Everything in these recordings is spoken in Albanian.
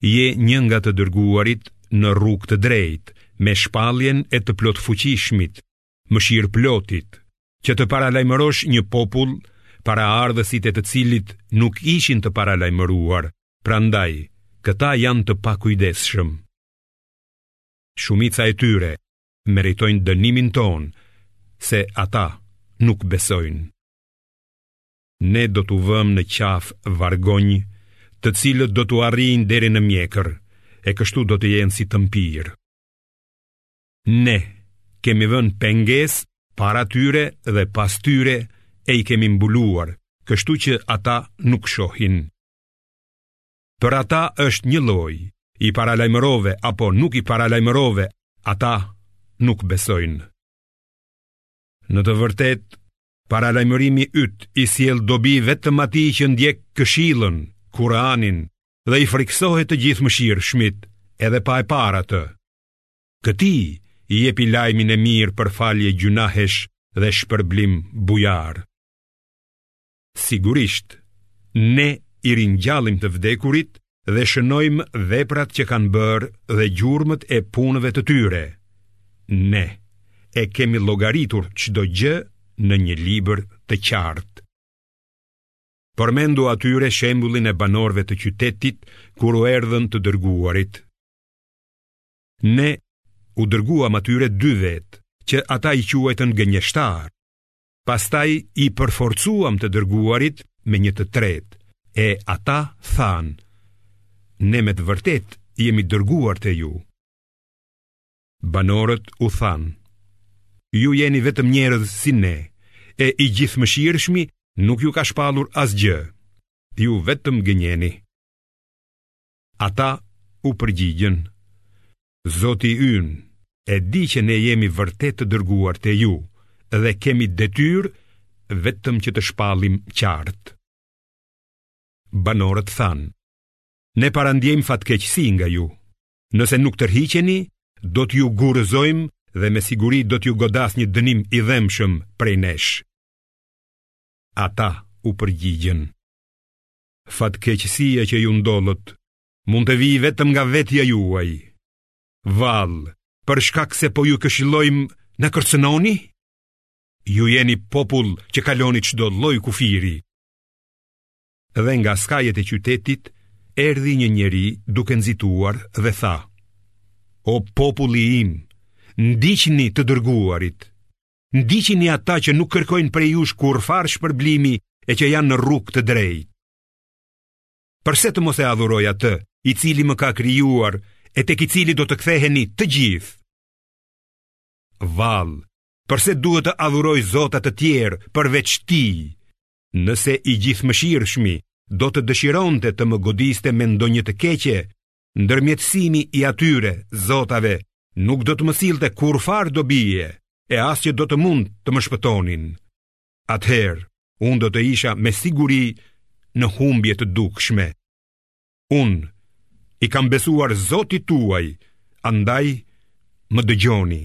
je një nga të dërguarit në rrugë të drejtë, me shpalljen e të Plotfuqishmit, Mëshirëplotit, që të paralajmërosh një popull, paraardhësit e të cilit nuk ishin të paralajmëruar, prandaj, këta janë të pakujdesshëm. Shumica e tyre meritojnë dënimin tonë, se ata nuk besojnë. ne do t'u vëmë në qafë vargonj, të cilët do t'u arrijnë deri në mjekër, e kështu do të jenë si të mpirë. Ne kemi vënë pengesë para tyre dhe pas tyre e i kemi mbuluar, kështu që ata nuk shohin. Për ata është njëlloj, i paralajmërove apo nuk i paralajmërove, ata nuk besojnë. Në të vërtetë, Paralajmërimi yt i sjell dobi vetëm atij që ndjek këshillën, Kur'anin, dhe i frikësohet të Gjithëmëshirshmit edhe pa e parë atë. Këtij i jepi lajmin e mirë për falje gjynahesh dhe shpërblim bujar. Sigurisht, ne i ringjallim të vdekurit dhe shënojmë veprat që kanë bërë dhe gjurmët e punëve të tyre. Ne e kemi llogaritur çdo gjë në një libër të qartë. Përmendu atyre shembullin e banorëve të qytetit kur u erdhën të dërguarit. Ne u dërguam atyre dy vetë që ata i quajtën gënjeshtarë, Pastaj i përforcuam të dërguarit me një të tretë, e ata thanë, ne me të vërtetë jemi dërguar te ju. Banorët u thanë, ju jeni vetëm njerëz si ne, e i Gjithëmëshirshmi nuk ju ka shpallur asgjë, ju vetëm gënjeni. Ata u përgjigjën, Zoti ynë e di që ne jemi vërtet të dërguar te ju dhe kemi detyrë vetëm që të shpallim qartë. Banorët thanë, ne parandiejmë fatkeqësi nga ju, nëse nuk tërhiqeni, do t'ju gurëzojmë dhe me siguri do t'ju godasë një dënim i dhembshëm prej nesh. Ata u përgjigjën, Fatkeqësia që ju ndollët mund të vijë vetëm nga vetja juaj. Vallë, për shkak se po ju këshillojmë na kërcënoni? Ju jeni popull që kaloni çdo lloj kufiri. Dhe nga skajet e qytetit erdhi një njeri duke nxituar dhe tha: O populli im, ndiqni të dërguarit. Ndiqini ata që nuk kërkojnë prej jush kurrfarë shpërblimi e që janë në rrugë të drejtë. Përse të mos e adhuroj atë, i cili më ka krijuar e tek i cili do të ktheheni të gjithë? Vallë, përse duhet të adhuroj zota të tjerë përveç tij? Nëse i gjithëmëshirshmi do të dëshironte të më godiste me ndonjë të keqe, Ndërmjetësimi i atyre zotave nuk do të më sillte kurrfarë dobie, e as që do të mund të më shpëtonin. Atëherë, unë do të isha me siguri në humbje të dukshme. Unë i kam besuar zotit tuaj, andaj më dëgjoni.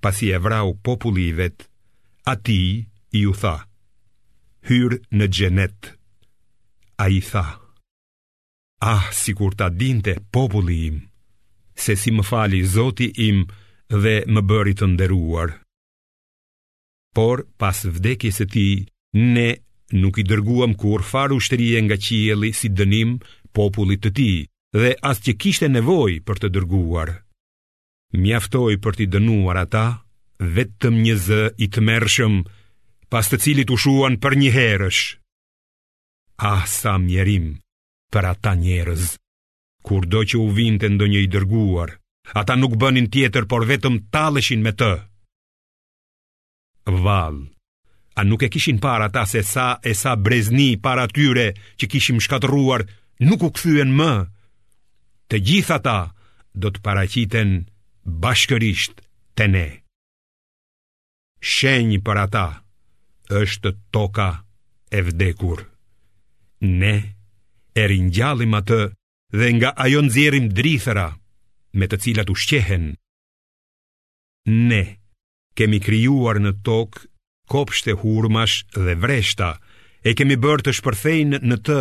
Pasi e vrau populli i vet, atij iu tha, hyr në xhenet. Ai tha, Ah, sikur ta dinte populli im, se si më fali zoti im dhe më bëri të nderuar. Por, pas vdekjes së tij, ne nuk i dërguam kurrfarë ushtrie nga qielli si dënim popullit të tij, dhe as që kishte nevojë për të dërguar. Mjaftoi për t'i dënuar ata, vetëm një zë i tmerrshëm, pas të cilit u shuan përnjëherësh. Ah sa mjerim për ata njerëz. Kurdo që u vinte ndonjë i dërguar, ata nuk bënin tjetër por vetëm talleshin me të. Vallë, a nuk e kishin parë ata se sa e sa brezni para tyre që kishim shkatërruar, nuk u kthyen më. Të gjithë ata do të paraqiten bashkërisht te ne. Shenjë për ata është toka e vdekur. Ne e ringjallim atë dhe nga ajo nxjerrim drithëra me të cilat ushqehen. Ne kemi krijuar në tokë kopshte hurmash dhe vreshta, e kemi bërë të shpërthejnë në të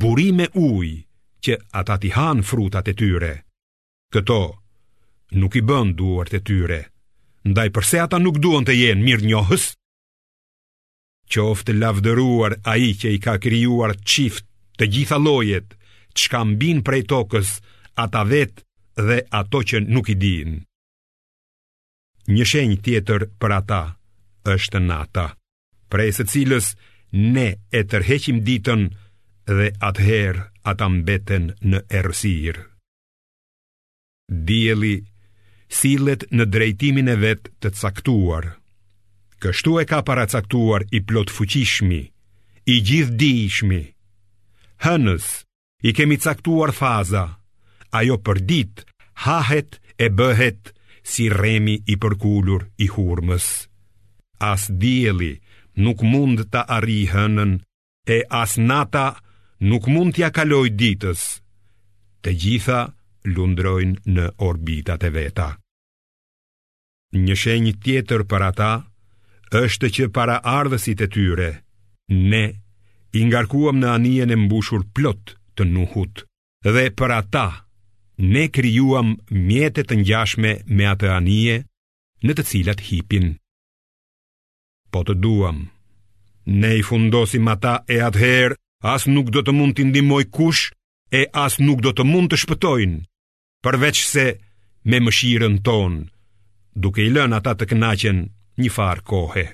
burime uji që ata t'i hanë frutat e tyre. Këto nuk i bënë duart e tyre, ndaj përse ata nuk duan të jenë mirënjohës? Qoftë lavdëruar ai që i ka krijuar çift të gjitha llojet, çka mbin prej tokës ata vetë dhe ato që nuk i dinë. Një shenjë tjetër për ata është nata, prej së cilës ne e tërheqim ditën dhe atëherë ata mbeten në errësirë. Dielli sillet në drejtimin e vet të caktuar. Kështu e ka paracaktuar i plotfuqishmi, i gjithëdijshmi. Hënës i kemi caktuar faza, ajo përditë hahet e bëhet si rremi i përkulur i hurmës. As dielli nuk mund ta arrijë hënën e as nata nuk mund t'ia kalojë ditës. Të gjitha lundrojnë në orbitat e veta. Një shenjë tjetër për ata është që paraardhësit e tyre, ne i ngarkuam në anijen e mbushur plot të Nuhut dhe për ata ne krijuam mjete të ngjashme me atë anije në të cilat hipin. Po të duam, ne i fundosim ata e atëherë as nuk do të mund t'i ndihmojë kush e as nuk do të mund të shpëtojnë, përveçse me mëshirën tonë, duke i lënë ata të kënaqen njëfarë kohe.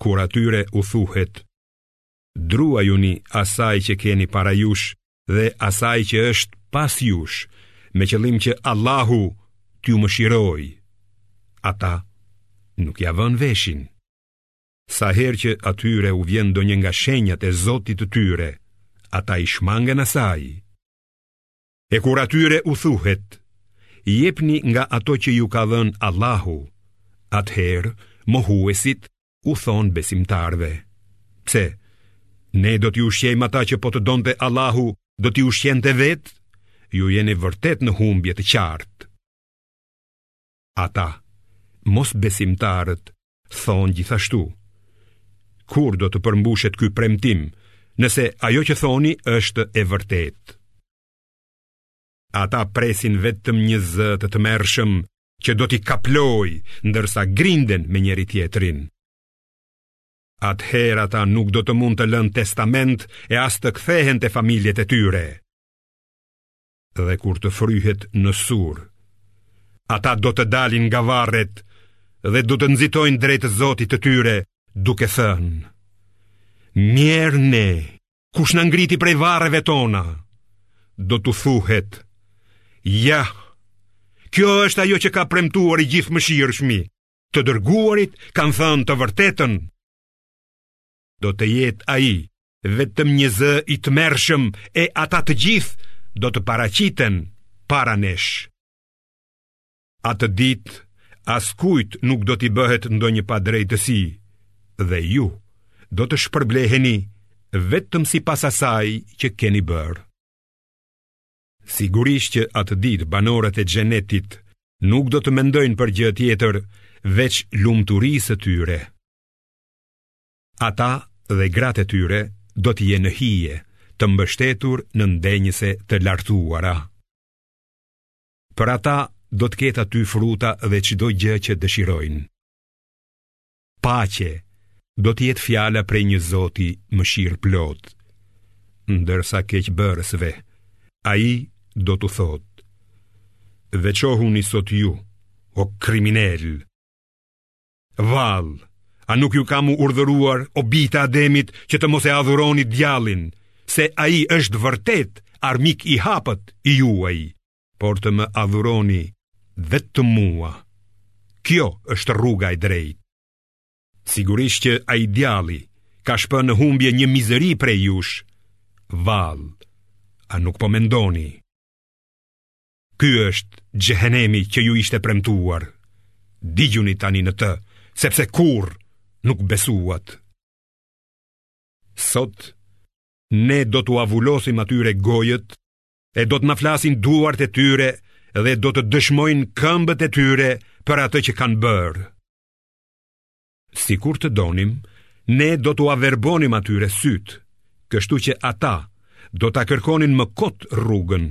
Kur atyre u thuhet, druajuni asaj që keni para jush dhe asaj që është pas jush, me qëllim që Allahu t'ju mëshirojë. Ata nuk ia vënë veshin. Sa herë që atyre u vjen ndonjë nga shenjat e Zotit të tyre, ata i shmangen asaj. E kur atyre u thuhet, jepni nga ato që ju ka dhënë Allahu, atëherë mohuesit u thonë besimtarëve. Pse? Ne do t'i ushqejmë ata që po të donte Allahu, do t'i ushqente vetë? Ju jeni vërtet në humbje të qartë. Ata, mosbesimtarët, thonë gjithashtu, kur do të përmbushet ky premtim, nëse ajo që thoni është e vërtetë. Ata presin vetëm një zë të tmerrshëm që do t'i kaplojë, ndërsa grinden me njëri-tjetrin. Atëherë ata nuk do të mund të lënë testament e as të kthehen te familjet e tyre. dhe kur të fryhet në sur. Ata do të dalin nga varret dhe do të nxitojnë drejt Zotit të tyre, duke thënë: Mjerë ne, kush na ngriti prej varreve tona? Do t'u thuhet: Ja, kjo është ajo që ka premtuar i gjithëmëshirshmi. Të dërguarit kanë thënë të vërtetën. do të jetë ai, vetëm një zë i tmerrshëm e ata të gjithë do të paraqiten para nesh. Atë ditë, askujt nuk do t'i bëhet ndonjë padrejtësi, dhe ju do të shpërbleheni vetëm sipas asaj që keni bërë. Sigurisht që atë ditë banorët e xhenetit nuk do të mendojnë për gjë tjetër veç lumturisë së tyre. Ata dhe gratë e tyre do të jenë në hije, të mbështetur në ndenjëse të lartuara. Për ata do të ketë aty fruta dhe çdo gjë që dëshirojnë. Paqe do të jetë fjala prej një Zoti mëshirëplotë. Ndërsa keqbërësve, ai do t'u thotë: Veçohuni sot ju, o kriminelë! Vallë, a nuk ju kam urdhëruar o bijtë e Ademit që të mos e adhuroni djallin, se ai është vërtet armik i hapët i juaji, por të më adhuroni vetëm mua. Kjo është rruga e drejtë. Sigurisht që ai djalli ka shpënë në humbje një mizëri prej jush. Vallë, a nuk po mendoni? Ky është xhehenemi që ju ishte premtuar. Digjuni tani në të, sepse kurrë nuk besuat. Sot ne do t'ua vulosim atyre gojët e do të na flasin duart e tyre dhe do të dëshmojnë këmbët e tyre për atë që kanë bërë. Sikur të donim, ne do t'ua verbonim atyre sytë, kështu që ata do ta kërkonin më kot rrugën.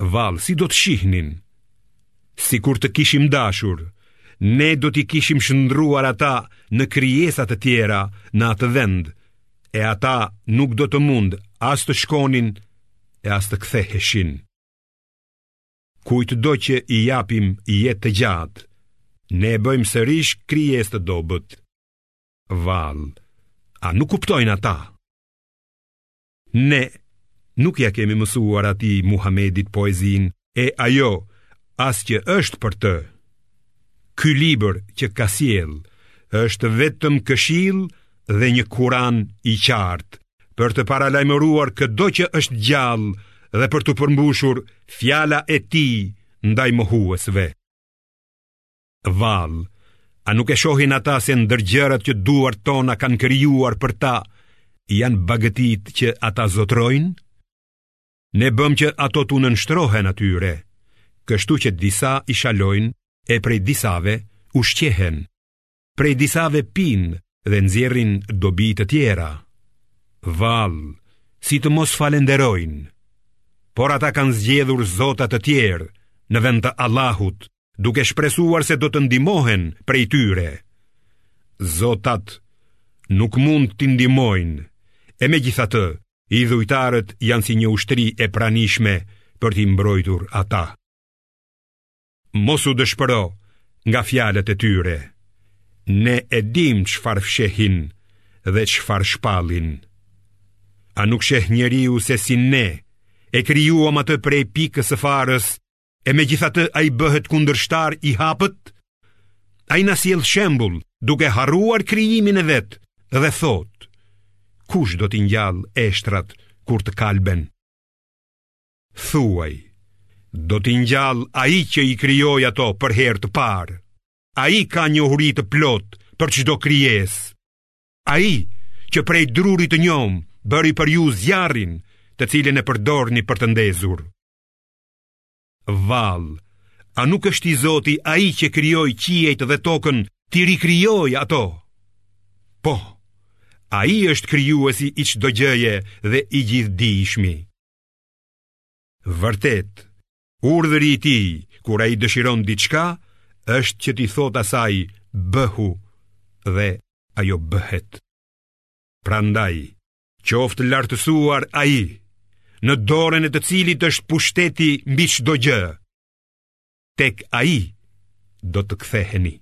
Vallë, si do të shihnin? Sikur të kishim dashur, ne do t'i kishim shndërruar ata në krijesa të tjera në atë vend, e ata nuk do të mund as të shkonin e as të ktheheshin. Kujtdo që i japim jetë të gjatë, ne e bëjmë sërish krijesë të dobët. Vallë, a nuk kuptojnë ata? Ne nuk ia kemi mësuar atij Muhamedit poezinë e ajo as që është për të. Ky libër që ka sjellë është vetëm këshillë dhe një kuran i qartë për të paralajmëruar këdo që është gjallë dhe për t'u përmbushur fjala e tij ndaj mohuesve. Vallë, a nuk e shohin ata se ndër gjërat që duart tona kanë krijuar për ta, janë bagëtitë që ata zotërojnë? Ne bëmë që ato t'u nënshtrohen atyre, kështu që disa i shalojnë e prej disave ushqehen, prej disave pinë dhe nxjerrin dobi të tjera. Vallë, si të mos falënderojnë, por ata kanë zgjedhur zota të tjerë në vend të Allahut, duke shpresuar se do të ndihmohen prej tyre. Zotat nuk mund t'i ndihmojnë, e megjithatë, idhujtarët janë si një ushtri e pranishme për t'i mbrojtur ata. Mos u dëshpëro nga fjalët e tyre, ne e dimë çfarë fshehin dhe çfarë shpallin. A nuk sheh njeriu se si ne e krijuam atë prej pikës së farës e megjithatë ai bëhet kundërshtar i hapët, ai na sjell shembul duke harruar krijimin e vet dhe thotë, kush do t'i ngjallë eshtrat kur të kalben? Thuaj, do t'i ngjallë ai që i krijoi ato për herë të parë, ai ka njohuri të plotë për çdo krijesë, ai që prej drurit të njomë bëri për ju zjarrin të cilin e përdorni për të ndezur. Vallë, a nuk është i zoti ai që krijoi qiejt dhe tokën, t'i rikrijojë ato? Po. Ai është krijuesi i çdo gjëje dhe i gjithëdijshmi. Vërtet, urdhri i tij kur ai dëshiron diçka është që t'i thotë asaj bëhu dhe ajo bëhet. Prandaj, Qoftë lartësuar ai, në dorën e të cilit është pushteti mbi çdo gjë. Tek ai do të ktheheni.